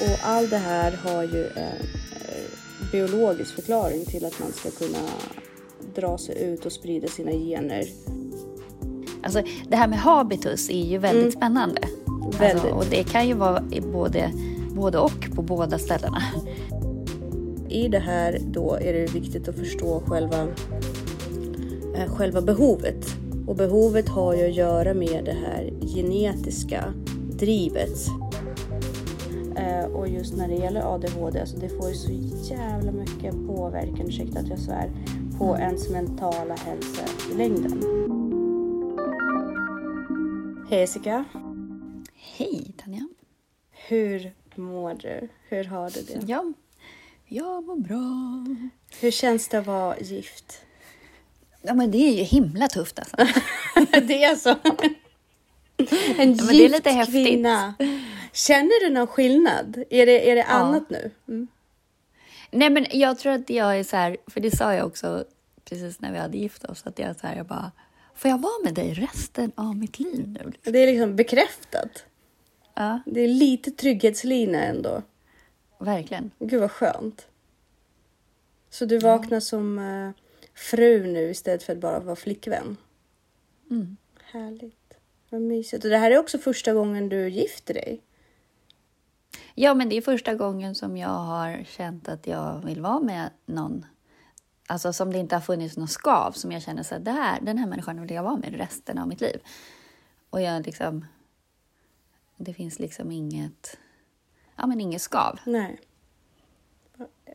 Och allt det här har ju en eh, biologisk förklaring till att man ska kunna dra sig ut och sprida sina gener. Alltså, det här med habitus är ju väldigt spännande. Alltså, Väldigt. och det kan ju vara både, både och på båda ställena. I det här då är det viktigt att förstå själva, eh, själva behovet. Och behovet har ju att göra med det här genetiska drivet. Och just när det gäller ADHD, alltså det får ju så jävla mycket påverkan, ursäkta att jag svär, på ens mentala hälsa i längden. Hej Jessica! Hej Tanja. Hur mår du? Hur har du det? Ja, jag mår bra. Hur känns det att vara gift? Ja, men det är ju himla tufft alltså. det är så. En men gift det är lite häftigt. kvinna. Känner du någon skillnad? Är det, är det annat nu? Mm. Nej, men jag tror att jag är så här, för det sa jag också precis när vi hade gift oss, att jag är så här, jag bara, får jag vara med dig resten av mitt liv nu? Det är liksom bekräftat. Ja, Det är lite trygghetslina ändå. verkligen. Gud vad skönt. Så du vaknar som eh, fru nu istället för att bara vara flickvän? Mm. Härligt. Vad mysigt. Och det här är också första gången du gifter dig. Ja, men det är första gången som jag har känt att jag vill vara med någon. Alltså som det inte har funnits någon skav som jag känner så här, det här, den här människan vill jag vara med resten av mitt liv. Och jag liksom, det finns liksom inget, ja men inget skav. Nej.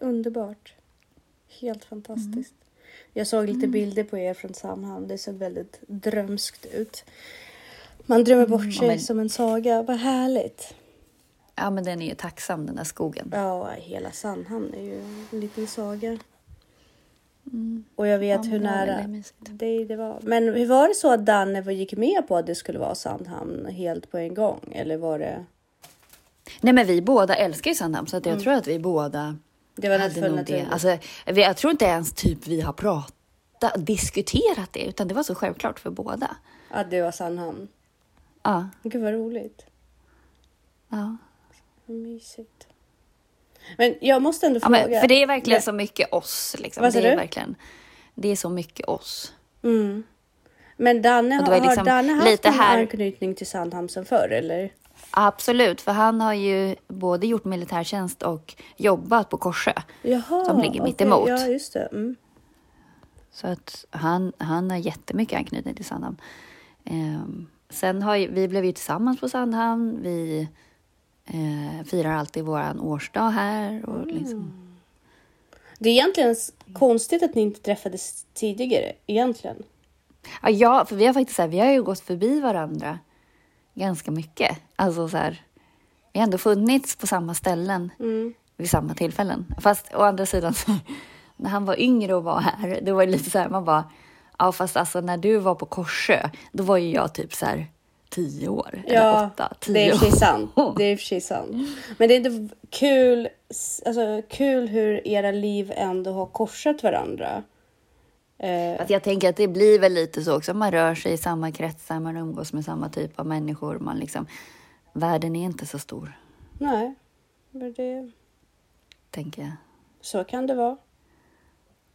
Underbart. Helt fantastiskt. Jag såg lite bilder på er från Samhall. Det ser väldigt drömskt ut. Man drömmer bort sig men- som en saga. Vad härligt. Ja, men den är ju tacksam den där skogen. Ja, hela Sandhamn är ju en liten saga. Och jag vet Mm. Ja, hur nära det, det var. Men hur var det så att Danne gick med på att det skulle vara Sandhamn helt på en gång? Eller var det? Nej, men vi båda älskar ju Sandhamn så att jag tror att vi båda Det var hade nog det. Alltså, jag tror inte ens typ vi har pratat, diskuterat det, utan det var så självklart för båda. Att det var Sandhamn. Ja, Gud vad roligt. ja. Mysigt. Men jag måste ändå ja fråga. men, för det är verkligen Ja. så mycket oss. Liksom. Vad sa det är du? verkligen, det är så mycket oss. Mm. Men Danne, har, liksom har Danne haft lite någon här- anknytning till Sandhamn sen förr eller? Absolut, för han har ju både gjort militärtjänst och jobbat på Korsö. Jaha, Som ligger mitt okej. emot. Ja, just det. Mm. Så att han, han har jättemycket anknytning till Sandhamn. Ehm, sen har ju, vi blev ju tillsammans på Sandhamn. Vi eh, firar alltid våran årsdag här. Och liksom, Det är egentligen konstigt att ni inte träffades tidigare, egentligen. ja, ja, för vi har faktiskt så här, vi har ju gått förbi varandra ganska mycket. Alltså så här, vi har ändå funnits på samma ställen Mm. vid samma tillfällen. Fast å andra sidan, så, när han var yngre och var här, det var ju lite så här, man bara, ja fast alltså när du var på Korsö, då var ju jag typ så här tio år, eller Ja, åtta, tio det är i och för sig sant. Det är för sant. Men det är inte kul, alltså, kul hur era liv ändå har korsat varandra. Eh, Att jag tänker att det blir väl lite så också, man rör sig i samma kretsar, man umgås med samma typ av människor, man liksom, världen är inte så stor, nej, men det, tänker jag. så kan det vara.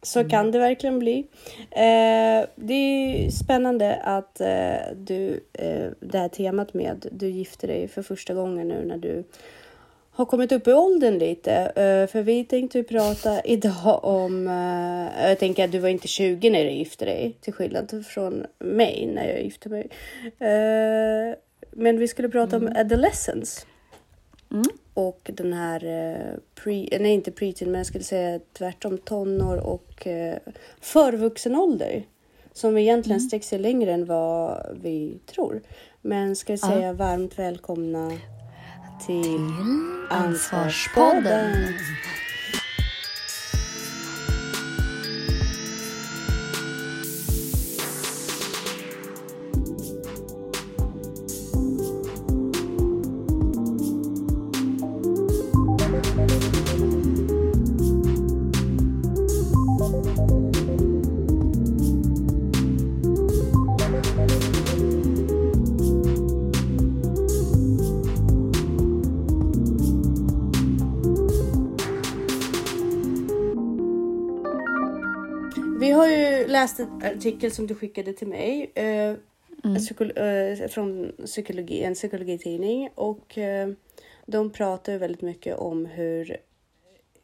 Så kan det verkligen bli. Eh, det är spännande att eh, du, eh, det här temat med du gifter dig för första gången nu när du har kommit upp i åldern lite. Eh, för vi tänkte ju prata idag om, eh, jag tänker att du var inte 20 när du gifte dig, till skillnad från mig när jag gifte mig. Eh, men vi skulle prata om adolescence. Mm. Och den här, eh, pre, nej inte preteen, men jag skulle säga tvärtom tonår och eh, förvuxen ålder. Som egentligen sträcker sig längre än vad vi tror. Men ska vi Ja. säga varmt välkomna till Ansvarspodden. En artikel som du skickade till mig eh, psykolo eh, från psykologi, en psykologitidning och eh, de pratar väldigt mycket om hur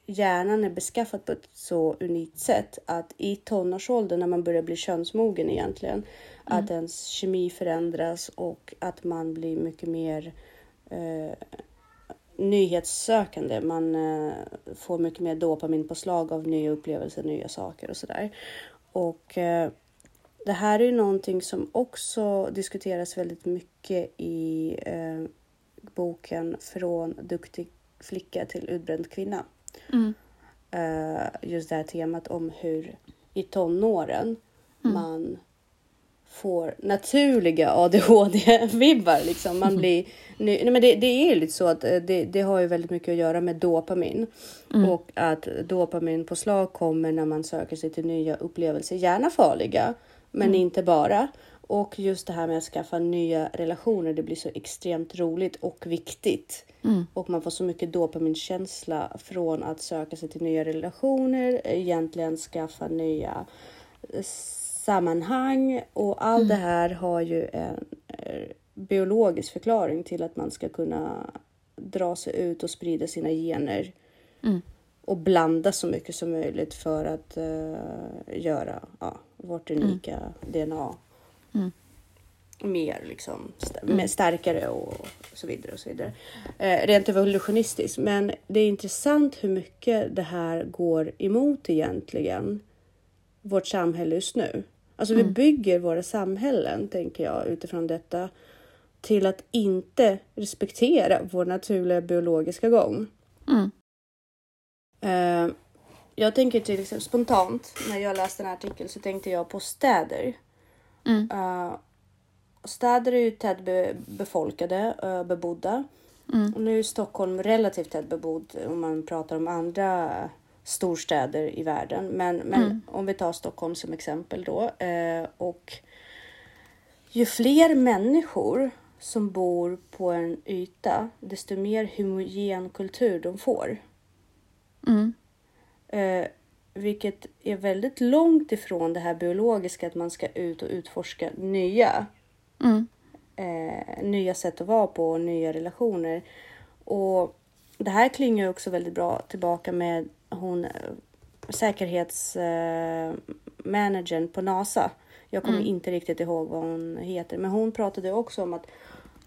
hjärnan är beskaffad på ett så unikt sätt att i tonårsåldern när man börjar bli könsmogen egentligen, att ens kemi förändras och att man blir mycket mer eh, nyhetssökande. Man eh, får mycket mer dopaminpåslag av nya upplevelser, nya saker och sådär. Och eh, det här är ju någonting som också diskuteras väldigt mycket i eh, boken Från duktig flicka till utbränd kvinna. Mm. Eh, just det här temat om hur i tonåren man får naturliga ADHD-vibbar. Liksom. Man blir, nej, men det, det är ju lite så att eh, det, det har ju väldigt mycket att göra med dopamin. Och att dopaminpåslag kommer när man söker sig till nya upplevelser. Gärna farliga, men inte bara. Och just det här med att skaffa nya relationer, det blir så extremt roligt och viktigt. Och man får så mycket dopaminkänsla från att söka sig till nya relationer, egentligen skaffa nya eh, sammanhang och allt det här har ju en eh, biologisk förklaring till att man ska kunna dra sig ut och sprida sina gener och blanda så mycket som möjligt för att eh, göra ja, vårt unika DNA mer liksom, st- mer starkare och så vidare. och så vidare. Eh, rent evolutionistiskt. Men det är intressant hur mycket det här går emot egentligen vårt samhälle just nu. Alltså vi bygger våra samhällen, tänker jag, utifrån detta till att inte respektera vår naturliga biologiska gång. Mm. Eh, jag tänker till exempel spontant när jag läste den här artikeln så tänkte jag på städer. Mm. Eh, städer är ju tätbefolkade, uh, bebodda. Och nu är Stockholm relativt tätbebodd om man pratar om andra storstäder i världen. Men, men om vi tar Stockholm som exempel då. eh, och ju fler människor som bor på en yta, desto mer homogen kultur de får. Mm. Eh, vilket är väldigt långt ifrån det här biologiska att man ska ut och utforska nya, Mm. eh, nya sätt att vara på och nya relationer. Och det här klingar också väldigt bra tillbaka med hon eh, säkerhetsmanagern eh, på NASA. Jag kommer inte riktigt ihåg vad hon heter, men hon pratade också om att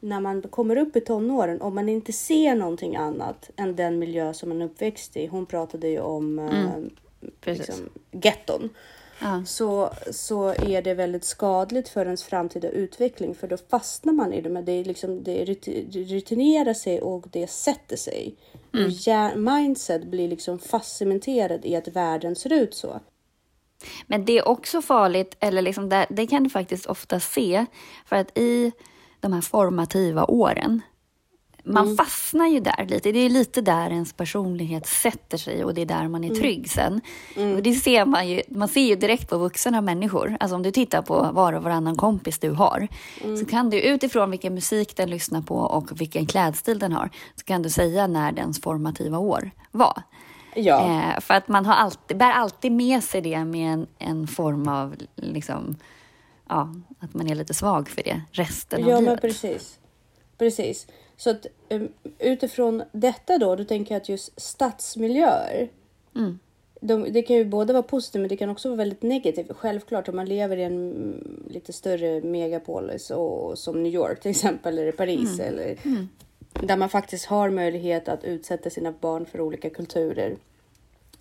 när man kommer upp i tonåren, om man inte ser någonting annat än den miljö som man är uppväxt i. Hon pratade ju om eh, Precis. liksom, getton. Ja. Så, så är det väldigt skadligt för ens framtida utveckling för då fastnar man i det. Men det, är liksom, det ruti- rutinerar sig och det sätter sig. Och hjär- mindset blir liksom fastcementerad i att världen ser ut så. Men det är också farligt, eller liksom det, det kan du faktiskt ofta se, för att i de här formativa åren, man fastnar ju där lite. Det är lite där ens personlighet sätter sig och det är där man är trygg sen. Och det ser man ju, man ser ju direkt på vuxna människor. Alltså om du tittar på var och varannan kompis du har, så kan du utifrån vilken musik den lyssnar på och vilken klädstil den har, så kan du säga när dens formativa år var. Ja, Eh, för att man har alltid, bär alltid med sig det med en, en form av, liksom, ja, att man är lite svag för det resten av ja men livet. precis. Precis. Så att utifrån detta då, då tänker jag att just stadsmiljöer Mm. de, det kan ju både vara positivt men det kan också vara väldigt negativt. Självklart om man lever i en mm, lite större megapolis och, som New York till exempel eller Paris eller där man faktiskt har möjlighet att utsätta sina barn för olika kulturer,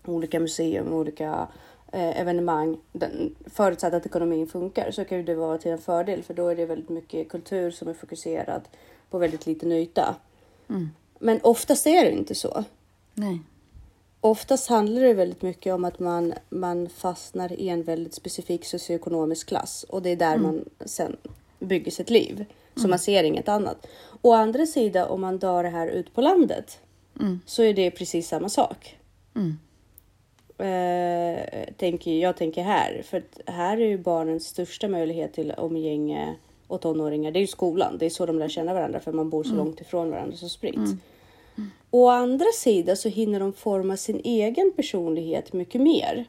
olika museum, olika evenemang. Den, förutsatt att ekonomin funkar så kan ju det vara till en fördel för då är det väldigt mycket kultur som är fokuserad på väldigt liten yta. Men oftast är det inte så. Nej. Oftast handlar det väldigt mycket om att man, man fastnar i en väldigt specifik socioekonomisk klass och det är där man sen bygger sitt liv. Så man ser inget annat. Å andra sidan, om man drar det här ut på landet så är det precis samma sak. Eh, tänker, jag tänker här, för här är ju barnens största möjlighet till umgänge och tonåringar, det är ju skolan. Det är så de lär känna varandra för man bor så långt ifrån varandra så spritt. Å andra sidan så hinner de forma sin egen personlighet mycket mer.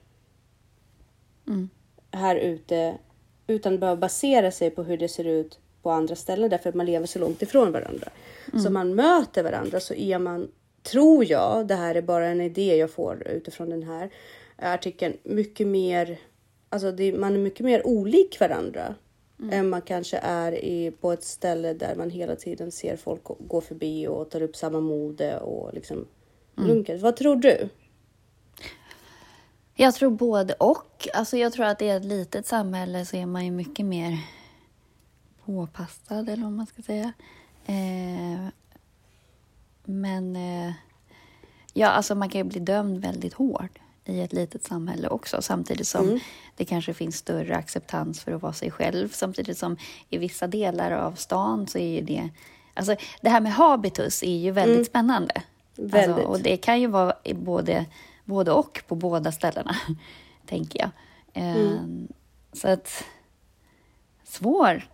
här ute utan att behöva basera sig på hur det ser ut på andra ställen därför att man lever så långt ifrån varandra. Mm. Så man möter varandra så är man, tror jag, det här är bara en idé jag får utifrån den här artikeln, mycket mer, alltså det, man är mycket mer olik varandra mm. än man kanske är i, på ett ställe där man hela tiden ser folk gå förbi och tar upp samma mode och liksom mm. Vad tror du? Jag tror både och. Alltså jag tror att i ett litet samhälle så är man ju mycket mer påpassad, eller vad man ska säga. Eh, men eh, ja, alltså man kan ju bli dömd väldigt hårt i ett litet samhälle också, samtidigt som mm. det kanske finns större acceptans för att vara sig själv. Samtidigt som i vissa delar av stan så är ju det... Alltså det här med habitus är ju väldigt mm. spännande. Väldigt. Alltså, och det kan ju vara både, både och på båda ställena, tänker jag. Mm. Ehm, så att... Svår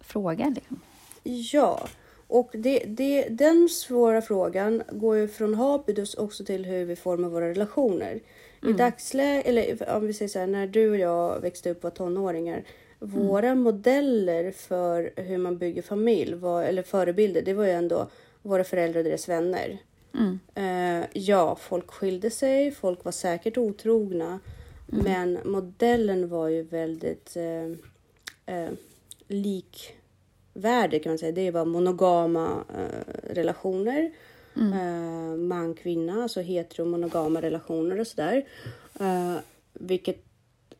fråga. Liksom. Ja, och det, det, den svåra frågan går ju från habitus också till hur vi formar våra relationer. Mm. I dagsläget, eller om vi säger så här, när du och jag växte upp var tonåringar. Mm. Våra modeller för hur man bygger familj, var, eller förebilder, det var ju ändå våra föräldrar och deras vänner. Mm. Uh, ja, folk skilde sig, folk var säkert otrogna. Mm. Men modellen var ju väldigt uh, uh, lik värde kan man säga, det var monogama eh, relationer. Mm. Eh, man, kvinna, alltså heteromonogama relationer och sådär. Eh, vilket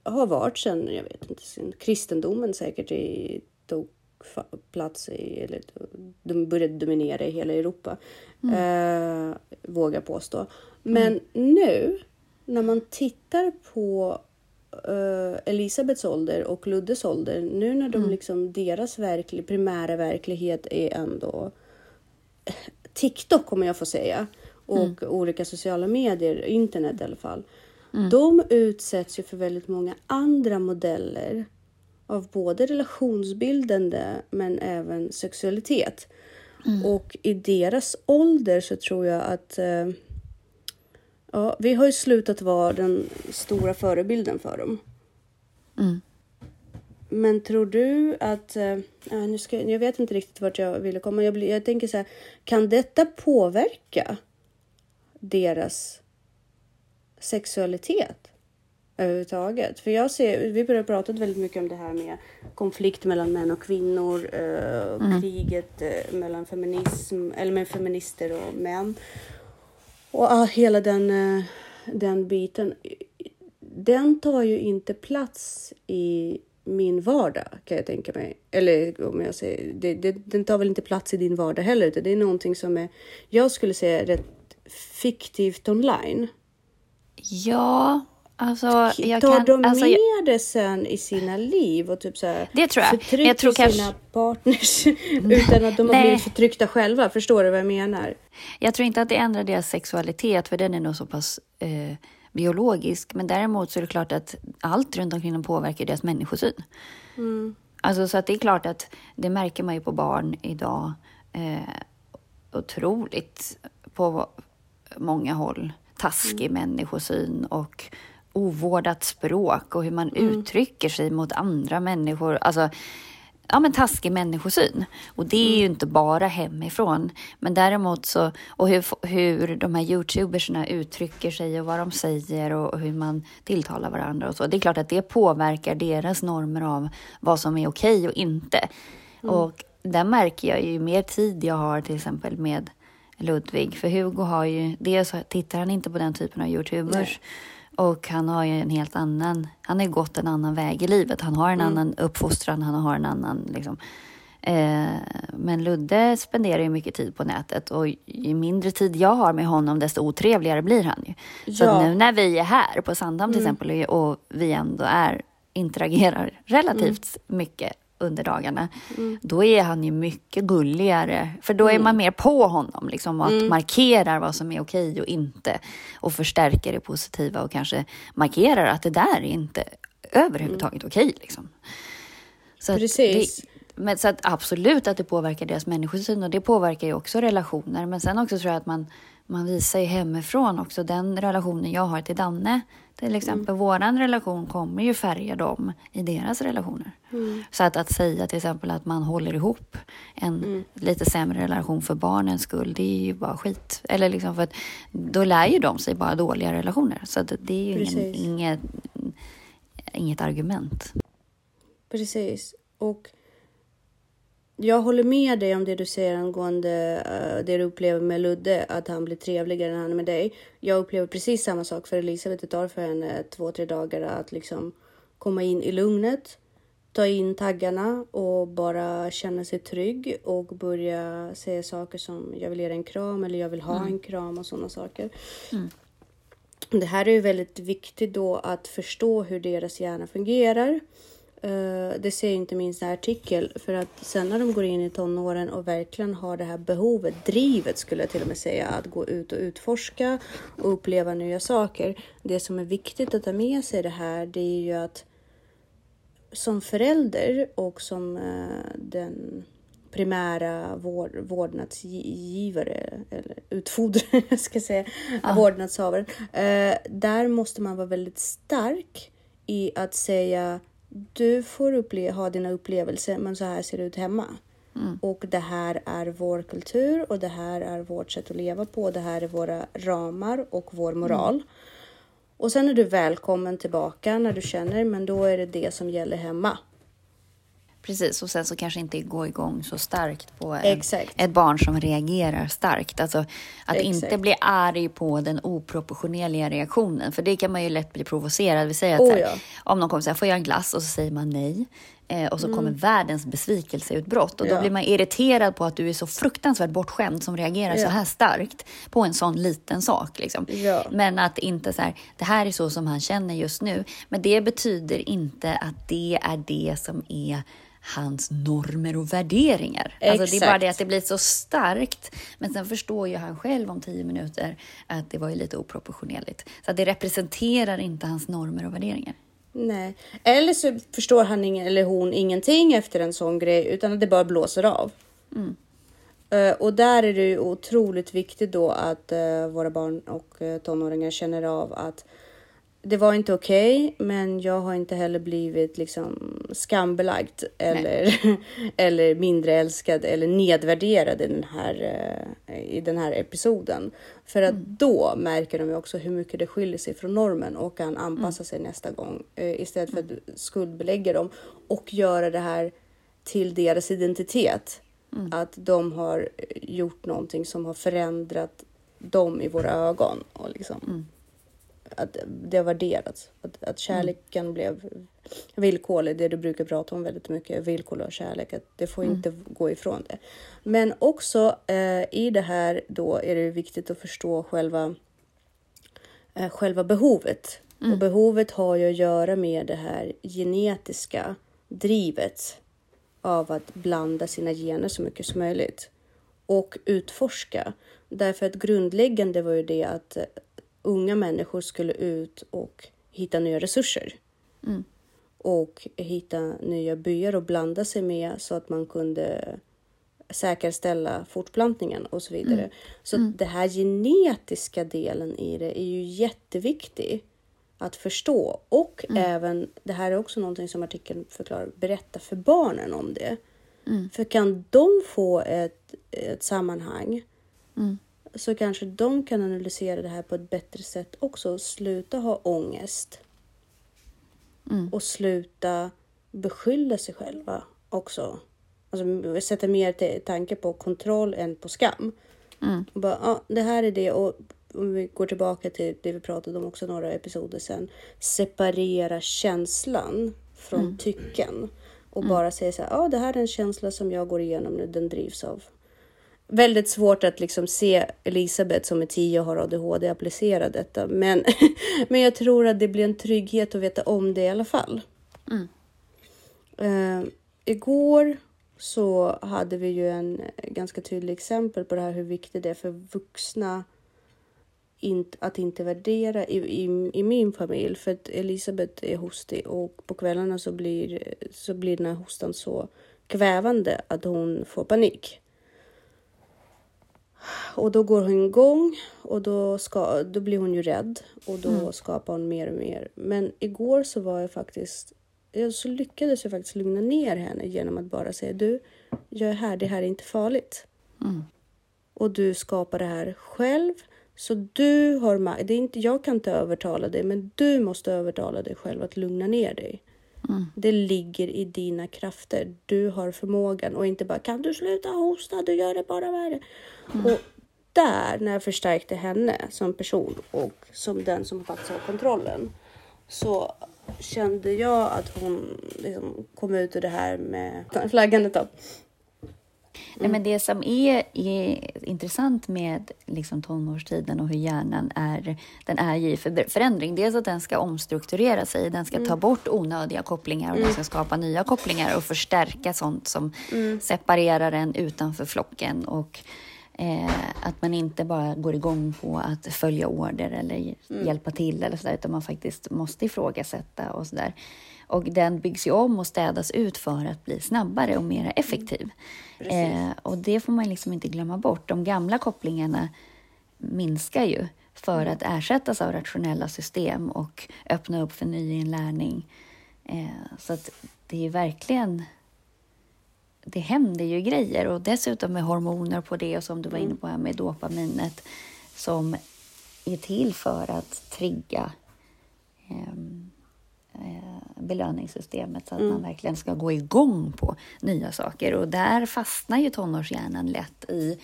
har varit sedan, jag vet inte, sen kristendomen säkert i, tog plats i, eller de började dominera i hela Europa. Mm. Eh, vågar påstå. Men mm. nu när man tittar på uh, Elisabeths ålder och Luddes ålder, nu när de mm. liksom, deras verklig, primära verklighet är ändå TikTok, om jag får säga, och mm. olika sociala medier, internet i alla fall. Mm. De utsätts ju för väldigt många andra modeller av både relationsbildande men även sexualitet. Mm. Och i deras ålder så tror jag att uh, Ja, vi har ju slutat vara den stora förebilden för dem. Mm. Men tror du att... Äh, nu ska, jag vet inte riktigt vart jag ville komma. Jag, jag tänker så här, kan detta påverka deras sexualitet överhuvudtaget? För jag ser, vi börjar prata väldigt mycket om det här med konflikt mellan män och kvinnor, äh, mm. kriget äh, mellan feminism, eller med feminister och män. Och ah, hela den, eh, den biten. Den tar ju inte plats i min vardag kan jag tänka mig. Eller om jag säger, det, det, den tar väl inte plats i din vardag heller. Utan det är någonting som är, jag skulle säga rätt fiktivt online. Ja, Alltså, jag Tar kan, de alltså, med jag, det sen i sina liv och typ så här, det tror jag. förtrycker jag tror sina kanske... partners utan att de har blivit förtryckta själva? Förstår du vad jag menar? Jag tror inte att det ändrar deras sexualitet, för den är nog så pass eh, biologisk. Men däremot så är det klart att allt runt omkring dem påverkar deras människosyn. Mm. Alltså, så att det är klart att det märker man ju på barn idag eh, otroligt på många håll taskig mm. människosyn och ovårdat språk och hur man mm. uttrycker sig mot andra människor. Alltså, ja, men taskig människosyn. Och det är mm. ju inte bara hemifrån. Men däremot så, och hur, hur de här youtubersna uttrycker sig och vad de säger och hur man tilltalar varandra och så. Det är klart att det påverkar deras normer av vad som är okej och inte. Mm. Och där märker jag ju mer tid jag har till exempel med Ludvig. För Hugo har ju, dels tittar han inte på den typen av youtubers. Nej. Och han har ju en helt annan, han har gått en annan väg i livet. Han har en mm. annan uppfostran, han har en annan liksom. Eh, men Ludde spenderar ju mycket tid på nätet och ju mindre tid jag har med honom desto otrevligare blir han ju. Ja. Så nu när vi är här på Sandhamn till mm. exempel och vi ändå är interagerar relativt mm. mycket under dagarna, mm. då är han ju mycket gulligare. För då är mm. man mer på honom liksom, och att mm. markerar vad som är okej och inte. Och förstärker det positiva och kanske markerar att det där är inte överhuvudtaget okej. Liksom. Så Precis. Det, men, så att absolut att det påverkar deras människosyn och det påverkar ju också relationer. Men sen också tror jag att man man visar ju hemifrån också den relationen jag har till Danne. Till exempel mm. våran relation kommer ju färga dem i deras relationer. Mm. Så att, att säga till exempel att man håller ihop en mm. lite sämre relation för barnens skull, det är ju bara skit. Eller liksom för att då lär ju de sig bara dåliga relationer. Så det är ju ingen, inget, inget argument. Precis. Och jag håller med dig om det du säger angående uh, det du upplever med Ludde, att han blir trevligare när han är med dig. Jag upplever precis samma sak för Elisabeth. Det tar för henne två, tre dagar att liksom komma in i lugnet, ta in taggarna och bara känna sig trygg och börja säga saker som jag vill ge dig en kram eller jag vill ha mm. en kram och sådana saker. Mm. Det här är ju väldigt viktigt då att förstå hur deras hjärna fungerar det ser inte minst artikel för att sen när de går in i tonåren och verkligen har det här behovet, drivet skulle jag till och med säga, att gå ut och utforska och uppleva nya saker. Det som är viktigt att ta med sig det här, det är ju att som förälder och som uh, den primära vård, vårdnadsgivare eller utfodrare, jag ska säga, ah. vårdnadshavaren. Uh, där måste man vara väldigt stark i att säga du får upple- ha dina upplevelser, men så här ser det ut hemma. Mm. Och det här är vår kultur och det här är vårt sätt att leva på. Det här är våra ramar och vår moral. Mm. Och sen är du välkommen tillbaka när du känner, men då är det det som gäller hemma. Precis, och sen så kanske inte gå igång så starkt på en, ett barn som reagerar starkt. Alltså att Exakt. inte bli arg på den oproportionerliga reaktionen, för det kan man ju lätt bli provocerad. Vi säger att oh, här, ja. om någon kommer säga, får jag en glass? Och så säger man nej. Eh, och så mm. kommer världens besvikelseutbrott och då ja. blir man irriterad på att du är så fruktansvärt bortskämd som reagerar ja. så här starkt på en sån liten sak. Liksom. Ja. Men att inte så här, det här är så som han känner just nu. Men det betyder inte att det är det som är hans normer och värderingar. Alltså det är bara det att det blir så starkt. Men sen förstår ju han själv om tio minuter att det var ju lite oproportionerligt. Så det representerar inte hans normer och värderingar. Nej, eller så förstår han ingen, eller hon ingenting efter en sån grej utan att det bara blåser av. Mm. Uh, och där är det ju otroligt viktigt då att uh, våra barn och uh, tonåringar känner av att det var inte okej, okay, men jag har inte heller blivit liksom skambelagd eller, eller mindre älskad eller nedvärderad i den här, uh, i den här episoden. För att mm. då märker de ju också hur mycket det skiljer sig från normen och kan anpassa mm. sig nästa gång uh, istället för att mm. skuldbelägga dem och göra det här till deras identitet. Mm. Att de har gjort någonting som har förändrat dem i våra ögon. Och liksom. Att det har värderats. Att, att kärleken mm. blev villkorlig, det du brukar prata om väldigt mycket, villkorlig och kärlek, att det får mm. inte gå ifrån det. Men också eh, i det här då är det viktigt att förstå själva, eh, själva behovet. Mm. Och behovet har ju att göra med det här genetiska drivet av att blanda sina gener så mycket som möjligt och utforska. Därför att grundläggande var ju det att unga människor skulle ut och hitta nya resurser. Mm. Och hitta nya byar och blanda sig med så att man kunde säkerställa fortplantningen och så vidare. Mm. Så mm. det här genetiska delen i det är ju jätteviktig att förstå. Och mm. även, det här är också någonting som artikeln förklarar, berätta för barnen om det. Mm. För kan de få ett, ett sammanhang mm så kanske de kan analysera det här på ett bättre sätt också. Sluta ha ångest. Mm. Och sluta beskylla sig själva också. Alltså sätta mer tanke på kontroll än på skam. Mm. Och bara, ja, det här är det och om vi går tillbaka till det vi pratade om också några episoder sen. Separera känslan från mm. tycken och mm. bara säga så här. Ja, det här är en känsla som jag går igenom nu. Den drivs av väldigt svårt att liksom se Elisabeth som är tio och har ADHD applicera detta. Men, men jag tror att det blir en trygghet att veta om det i alla fall. Mm. Uh, igår så hade vi ju en ganska tydlig exempel på det här hur viktigt det är för vuxna att inte värdera i, i, i, min familj. För att Elisabeth är hostig och på kvällarna så blir, så blir den här hostan så kvävande att hon får panik. Och då går hon igång och då, ska, då blir hon ju rädd och då mm. skapar hon mer och mer. Men igår så var jag faktiskt, så lyckades jag faktiskt lugna ner henne genom att bara säga du, jag är här, det här är inte farligt. Mm. Och du skapar det här själv. Så du har makt. Jag kan inte övertala dig, men du måste övertala dig själv att lugna ner dig. Mm. Det ligger i dina krafter. Du har förmågan och inte bara kan du sluta hosta, du gör det bara värre. Mm. Och där, när jag förstärkte henne som person och som den som faktiskt har kontrollen, så kände jag att hon liksom kom ut ur det här med flaggandet. Då. Nej, men det som är, är intressant med liksom tonårstiden och hur hjärnan är, den är i förändring. Dels att den ska omstrukturera sig, den ska mm. ta bort onödiga kopplingar och mm. den ska skapa nya kopplingar och förstärka sånt som mm. separerar en utanför flocken. Och eh, att man inte bara går igång på att följa order eller mm. hjälpa till eller så där, utan man faktiskt måste ifrågasätta och sådär. Och den byggs ju om och städas ut för att bli snabbare och mer effektiv. Eh, och det får man liksom inte glömma bort. De gamla kopplingarna minskar ju för att ersättas av rationella system och öppna upp för ny inlärning. Eh, så att det är verkligen... Det händer ju grejer och dessutom med hormoner på det och som du var inne på här med dopaminet som är till för att trigga eh, Eh, belöningssystemet så att mm. man verkligen ska gå igång på nya saker. Och där fastnar ju tonårshjärnan lätt i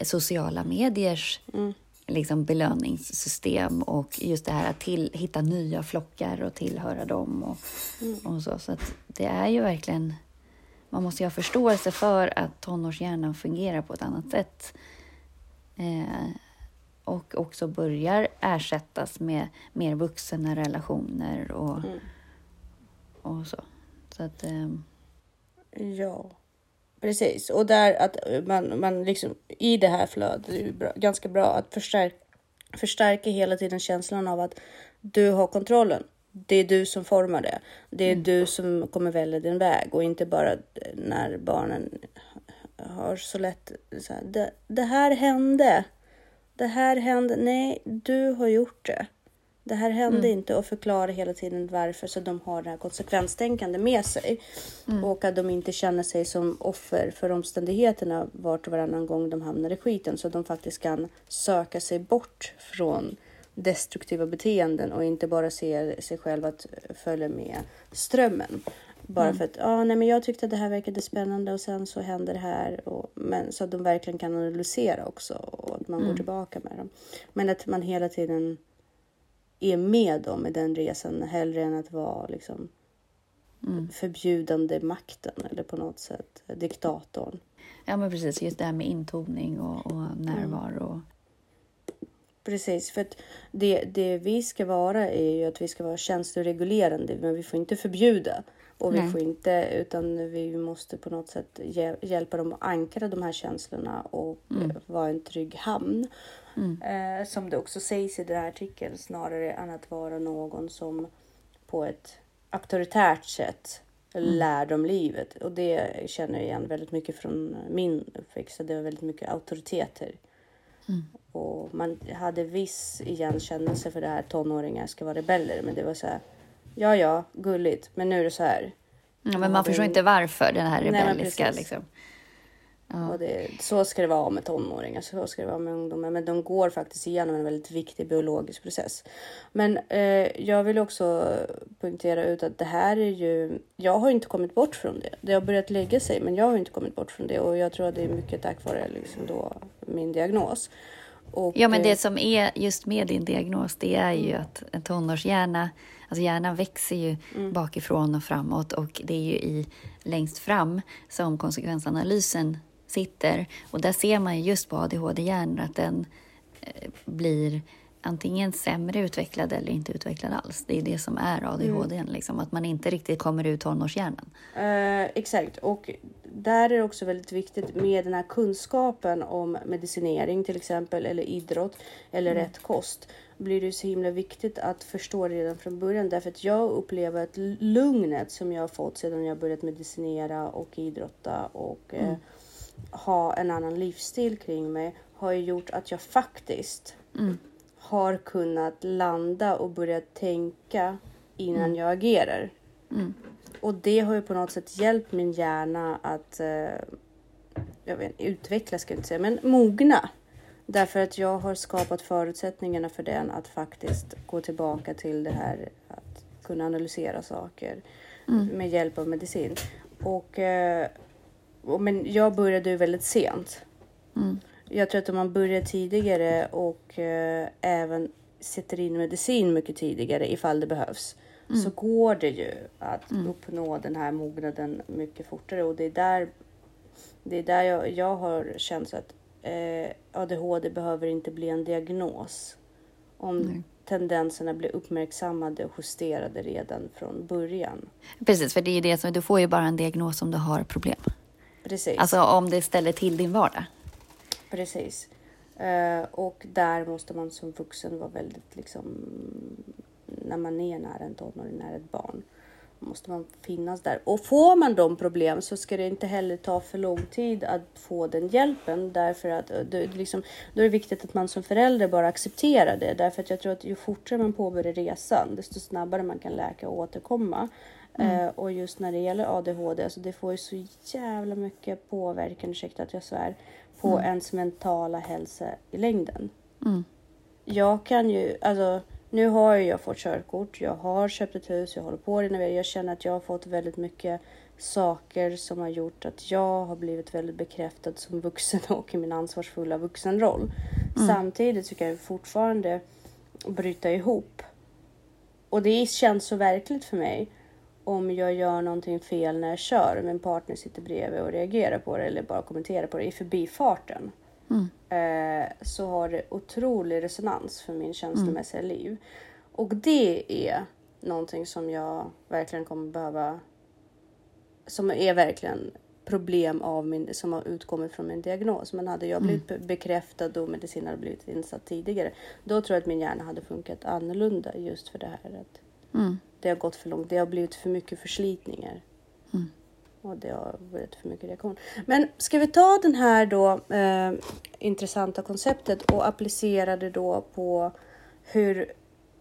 sociala mediers mm. liksom belöningssystem och just det här att till, hitta nya flockar och tillhöra dem och, mm. och så. Så att det är ju verkligen... Man måste ju ha förståelse för att tonårshjärnan fungerar på ett annat sätt. Eh, och också börjar ersättas med mer vuxna relationer och, mm. Och så. så att, um... Ja, precis. Och där att man, man liksom i det här flödet, det är bra, ganska bra att förstärka, förstärka hela tiden känslan av att du har kontrollen. Det är du som formar det. Det är mm. du som kommer välja din väg och inte bara när barnen har så lätt så här, det, det här hände det här hände, nej, du har gjort det. Det här hände mm. inte och förklara hela tiden varför så de har det här konsekvenstänkande med sig. Mm. Och att de inte känner sig som offer för omständigheterna vart och varannan gång de hamnar i skiten. Så de faktiskt kan söka sig bort från destruktiva beteenden och inte bara se sig själva att följa med strömmen. Bara mm. för att ah, nej, men jag tyckte att det här verkade spännande och sen så hände det här. Och, men, så att de verkligen kan analysera också och att man mm. går tillbaka med dem. Men att man hela tiden är med dem i den resan hellre än att vara liksom, mm. förbjudande makten eller på något sätt diktatorn. Ja men precis, just det här med intoning och, och närvaro. Mm. Precis, för att det, det vi ska vara är ju att vi ska vara känsloreglerande, men vi får inte förbjuda. Och vi Nej. får inte, utan vi måste på något sätt hjälpa dem att ankra de här känslorna och mm. vara en trygg hamn. Mm. Eh, som det också sägs i den här artikeln, snarare än att vara någon som på ett auktoritärt sätt mm. lär dem livet. Och det känner jag igen väldigt mycket från min uppväxt. Det var väldigt mycket auktoriteter. Mm. Och man hade viss igenkännelse för det här tonåringar ska vara rebeller, men det var så här ja, ja, gulligt, men nu är det så här. Ja, men man förstår inte varför den här rebelliska Nej, liksom. Ja. Och det, så ska det vara med tonåringar, så ska det vara med ungdomar. Men de går faktiskt igenom en väldigt viktig biologisk process. Men eh, jag vill också poängtera ut att det här är ju... Jag har inte kommit bort från det. Det har börjat lägga sig, men jag har inte kommit bort från det. Och jag tror att det är mycket tack vare liksom då, min diagnos. Och, ja, men det som är just med din diagnos, det är ju att en tonårshjärna Alltså hjärnan växer ju mm. bakifrån och framåt och det är ju i längst fram som konsekvensanalysen sitter. Och där ser man ju just på ADHD-hjärnan att den eh, blir antingen sämre utvecklad eller inte utvecklad alls. Det är det som är ADHD, mm. liksom, att man inte riktigt kommer ut tonårshjärnan. Uh, exakt, och där är det också väldigt viktigt med den här kunskapen om medicinering till exempel, eller idrott eller mm. rätt kost blir det så himla viktigt att förstå redan från början därför att jag upplever att lugnet som jag har fått sedan jag börjat medicinera och idrotta och eh, mm. eh, ha en annan livsstil kring mig har ju gjort att jag faktiskt Mm. har kunnat landa och börja tänka innan jag agerar. Mm. Och det har ju på något sätt hjälpt min hjärna att eh, jag vet, inte, utveckla, ska jag inte säga, men mogna. Därför att jag har skapat förutsättningarna för den att faktiskt gå tillbaka till det här att kunna analysera saker med hjälp av medicin. Och, eh, men jag började ju väldigt sent. Mm. Jag tror att om man börjar tidigare och eh, även sätter in medicin mycket tidigare ifall det behövs så går det ju att uppnå den här mognaden mycket fortare och det är där, det är där jag, jag har känt att eh, ADHD behöver inte bli en diagnos om Nej. tendenserna blir uppmärksammade och justerade redan från början. Precis, för det är det som, du får ju bara en diagnos om du har problem. Precis. Alltså om det ställer till din vardag. Precis. Eh, och där måste man som vuxen vara väldigt liksom när man är nära en tonåring, nära ett barn. Måste man finnas där. Och får man de problem så ska det inte heller ta för lång tid att få den hjälpen. Därför att eh, det, liksom, då är det viktigt att man som förälder bara accepterar det. Därför att jag tror att ju fortare man påbörjar resan, desto snabbare man kan läka och återkomma. Eh, och just när det gäller ADHD, alltså det får ju så jävla mycket påverkan, ursäkta att jag svär, på ens mentala hälsa i längden. Mm. Jag kan ju, alltså nu har jag fått körkort, jag har köpt ett hus, jag håller på att renovera. Jag känner att jag har fått väldigt mycket saker som har gjort att jag har blivit väldigt bekräftad som vuxen och i min ansvarsfulla vuxenroll. Samtidigt så kan jag fortfarande bryta ihop. Och det känns så verkligt för mig om jag gör någonting fel när jag kör och min partner sitter bredvid och reagerar på det eller bara kommenterar på det i förbifarten. Eh, så har det otrolig resonans för min känslomässiga liv. Och det är någonting som jag verkligen kommer behöva som är verkligen problem av min, som har utkommit från min diagnos. Men hade jag blivit be- bekräftad och medicin hade blivit insatt tidigare, då tror jag att min hjärna hade funkat annorlunda just för det här att Mm. Det har gått för långt. Det har blivit för mycket förslitningar. Och det har blivit för mycket reaktion. Men ska vi ta den här då eh, intressanta konceptet och applicera det då på hur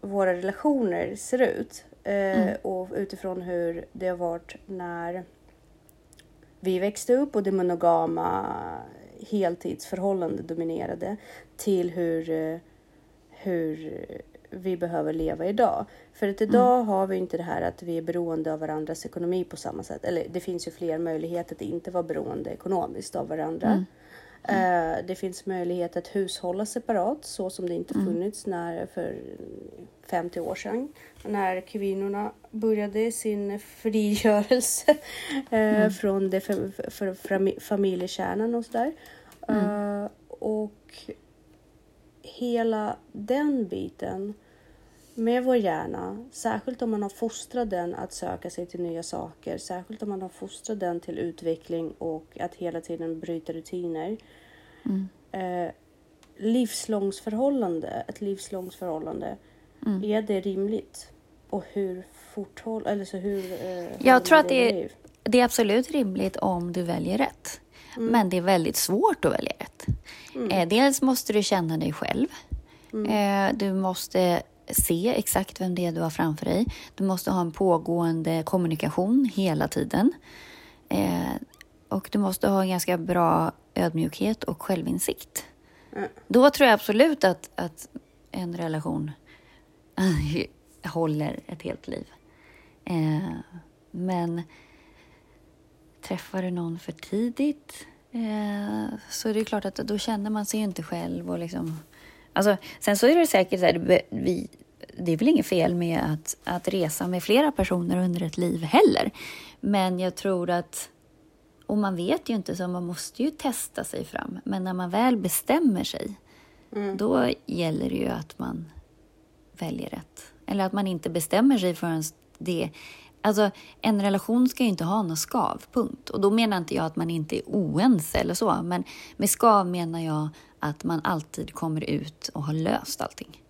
våra relationer ser ut. Eh, Och utifrån hur det har varit när vi växte upp och det monogama heltidsförhållande dominerade till hur, eh, hur vi behöver leva idag. För att idag har vi inte det här att vi är beroende av varandras ekonomi på samma sätt. Eller det finns ju fler möjligheter att inte vara beroende ekonomiskt av varandra. Eh, det finns möjlighet att hushålla separat så som det inte funnits när, för 50 år sedan. När kvinnorna började sin frigörelse eh, från det för, familjekärnan och sådär. Eh, och hela den biten med vår hjärna, särskilt om man har fostrat den att söka sig till nya saker, särskilt om man har fostrat den till utveckling och att hela tiden bryta rutiner. Eh, livslångt förhållande, ett livslångt förhållande, är det rimligt? Och hur fort eller så hur eh, Jag tror att det är, det är absolut rimligt om du väljer rätt. Men det är väldigt svårt att välja rätt. Eh, dels måste du känna dig själv. Eh, du måste se exakt vem det är du har framför dig. Du måste ha en pågående kommunikation hela tiden. Eh, och du måste ha en ganska bra ödmjukhet och självinsikt. Då tror jag absolut att, att en relation håller ett helt liv. Eh, men träffar du någon för tidigt eh, så är det klart att då känner man sig inte själv. Och liksom, alltså, sen så är det säkert så här, vi, det är väl inget fel med att, att resa med flera personer under ett liv heller. Men jag tror att, och man vet ju inte så man måste ju testa sig fram. Men när man väl bestämmer sig, då gäller det ju att man väljer rätt. Eller att man inte bestämmer sig förrän det... Alltså, en relation ska ju inte ha något skav, punkt. Och då menar inte jag att man inte är oense eller så. Men med skav menar jag att man alltid kommer ut och har löst allting.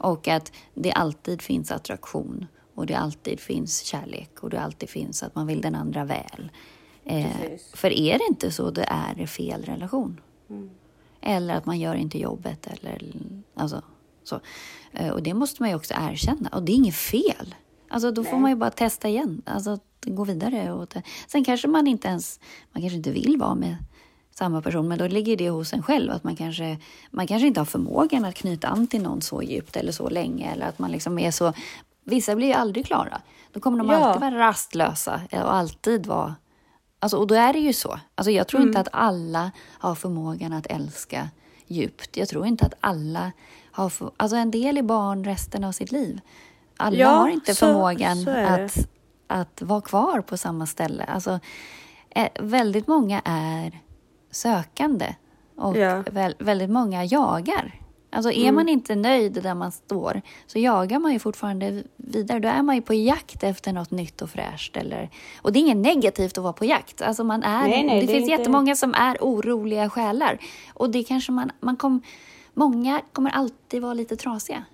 Och att det alltid finns attraktion och det alltid finns kärlek och det alltid finns att man vill den andra väl. Eh, för är det inte så, då är det fel relation. Eller att man gör inte jobbet. Eller, alltså, så. Eh, och det måste man ju också erkänna. Och det är inget fel. Alltså, då Nej. får man ju bara testa igen. Alltså, gå vidare. Och Sen kanske man inte ens man kanske inte vill vara med samma person, men då ligger det hos en själv. Att man kanske, man kanske inte har förmågan att knyta an till någon så djupt eller så länge. Eller att man liksom är så... Vissa blir ju aldrig klara. Då kommer de ja. alltid vara rastlösa och alltid vara... Alltså, och då är det ju så. Alltså, jag tror mm. inte att alla har förmågan att älska djupt. Jag tror inte att alla har... För, alltså en del är barn resten av sitt liv. Alla ja, har inte så, förmågan så att, att vara kvar på samma ställe. Alltså, eh, väldigt många är sökande och ja. vä väldigt många jagar. Alltså är mm. man inte nöjd där man står så jagar man ju fortfarande vidare. Då är man ju på jakt efter något nytt och fräscht. Eller, och det är inget negativt att vara på jakt. Alltså man är, nej, nej, det, det finns inte... jättemånga som är oroliga själar. Och det kanske man, man kom, många kommer alltid vara lite trasiga.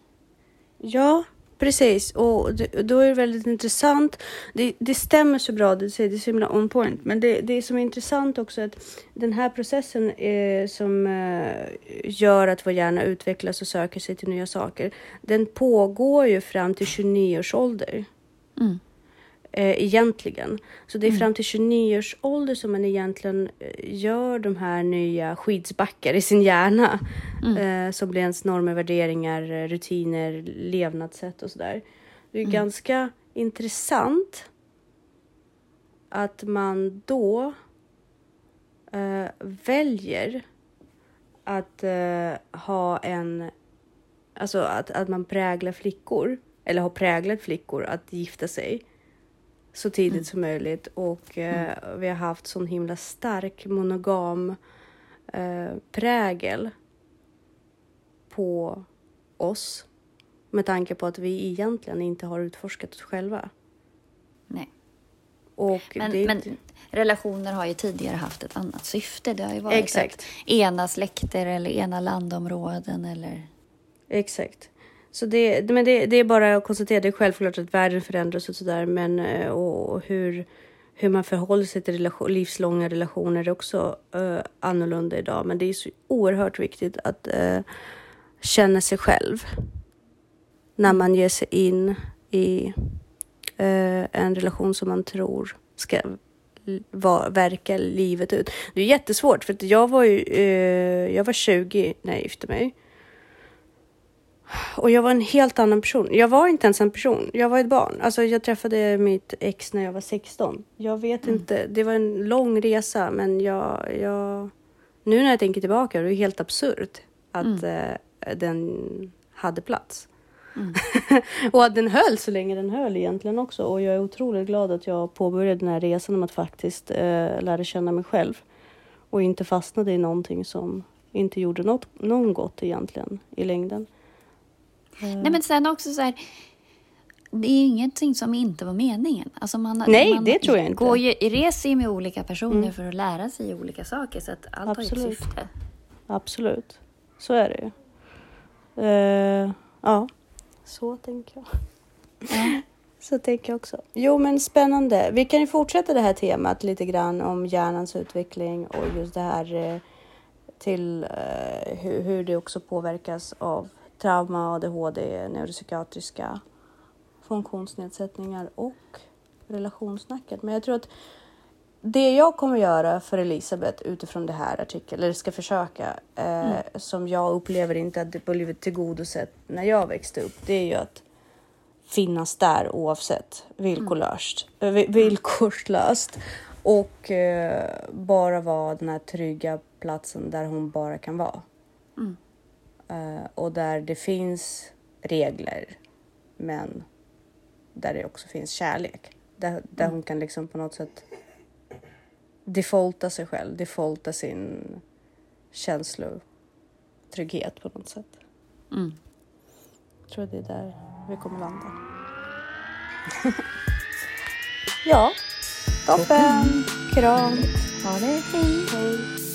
Ja, Precis, och då är det väldigt intressant. Det, det stämmer så bra, det, det är så himla on point. Men det, det som är intressant också är att den här processen är, som eh, gör att vår hjärna utvecklas och söker sig till nya saker. Den pågår ju fram till 29 års ålder. Mm eh, egentligen. Så det är mm. fram till 29 års ålder som man egentligen eh, gör de här nya skidsbackar i sin hjärna. Mm. Eh, som blir ens normer, värderingar, rutiner, levnadssätt och sådär. Det är mm. ganska intressant att man då eh, väljer att eh, ha en, alltså att, att man präglar flickor, eller har präglat flickor att gifta sig så tidigt mm. som möjligt och eh, mm. vi har haft sån himla stark monogam eh, prägel på oss med tanke på att vi egentligen inte har utforskat oss själva. Nej. Och men, det... men relationer har ju tidigare haft ett annat syfte. Det har ju varit Exakt. ena släkter eller ena landområden eller... Exakt. Så det, men det, det, är bara att konstatera, det är självklart att världen förändras och sådär, men eh, och hur, hur man förhåller sig till relation, livslånga relationer är också uh, annorlunda idag. Men det är så oerhört viktigt att uh, känna sig själv när man ger sig in i uh, en relation som man tror ska var, verka livet ut. Det är jättesvårt för att jag var ju, jag var 20 när jag gifte mig. Och jag var en helt annan person. Jag var inte ens en person. Jag var ett barn. Alltså jag träffade mitt ex när jag var 16. Jag vet mm. inte. Det var en lång resa, men jag, jag... Nu när jag tänker tillbaka, det är helt absurt att mm. eh, den hade plats. Mm. och att den höll så länge den höll egentligen också. Och jag är otroligt glad att jag påbörjade den här resan om att faktiskt eh, lära känna mig själv. Och inte fastnade i någonting som inte gjorde något, någon gott egentligen i längden. Mm. Nej, men sen också så här, det är ingenting som inte var meningen. Alltså man, Nej, man det tror jag inte. Går ju, reser ju med olika personer mm. för att lära sig olika saker, så att allt Absolut. har ett syfte. Absolut, så är det ju. Uh, ja, så tänker jag. Ja. Så tänker jag också. Jo, men spännande. Vi kan ju fortsätta det här temat lite grann om hjärnans utveckling och just det här eh, till uh, hur, hur det också påverkas av trauma, ADHD, neuropsykiatriska funktionsnedsättningar och relationssnacket. Men jag tror att det jag kommer göra för Elisabeth utifrån det här artikeln, eller ska försöka, eh, mm. som jag upplever inte att det blivit tillgodosett när jag växte upp, det är ju att finnas där oavsett villkorlöst, mm. villkorslöst och eh, bara vara den här trygga platsen där hon bara kan vara. Mm. Uh, och där det finns regler, men där det också finns kärlek. Där, där mm. hon kan liksom på något sätt defaulta sig själv, defaulta sin känslotrygghet på något sätt. Mm. Jag tror det är där vi kommer landa. ja, toppen. Kram. Ha det. Hej. Hej.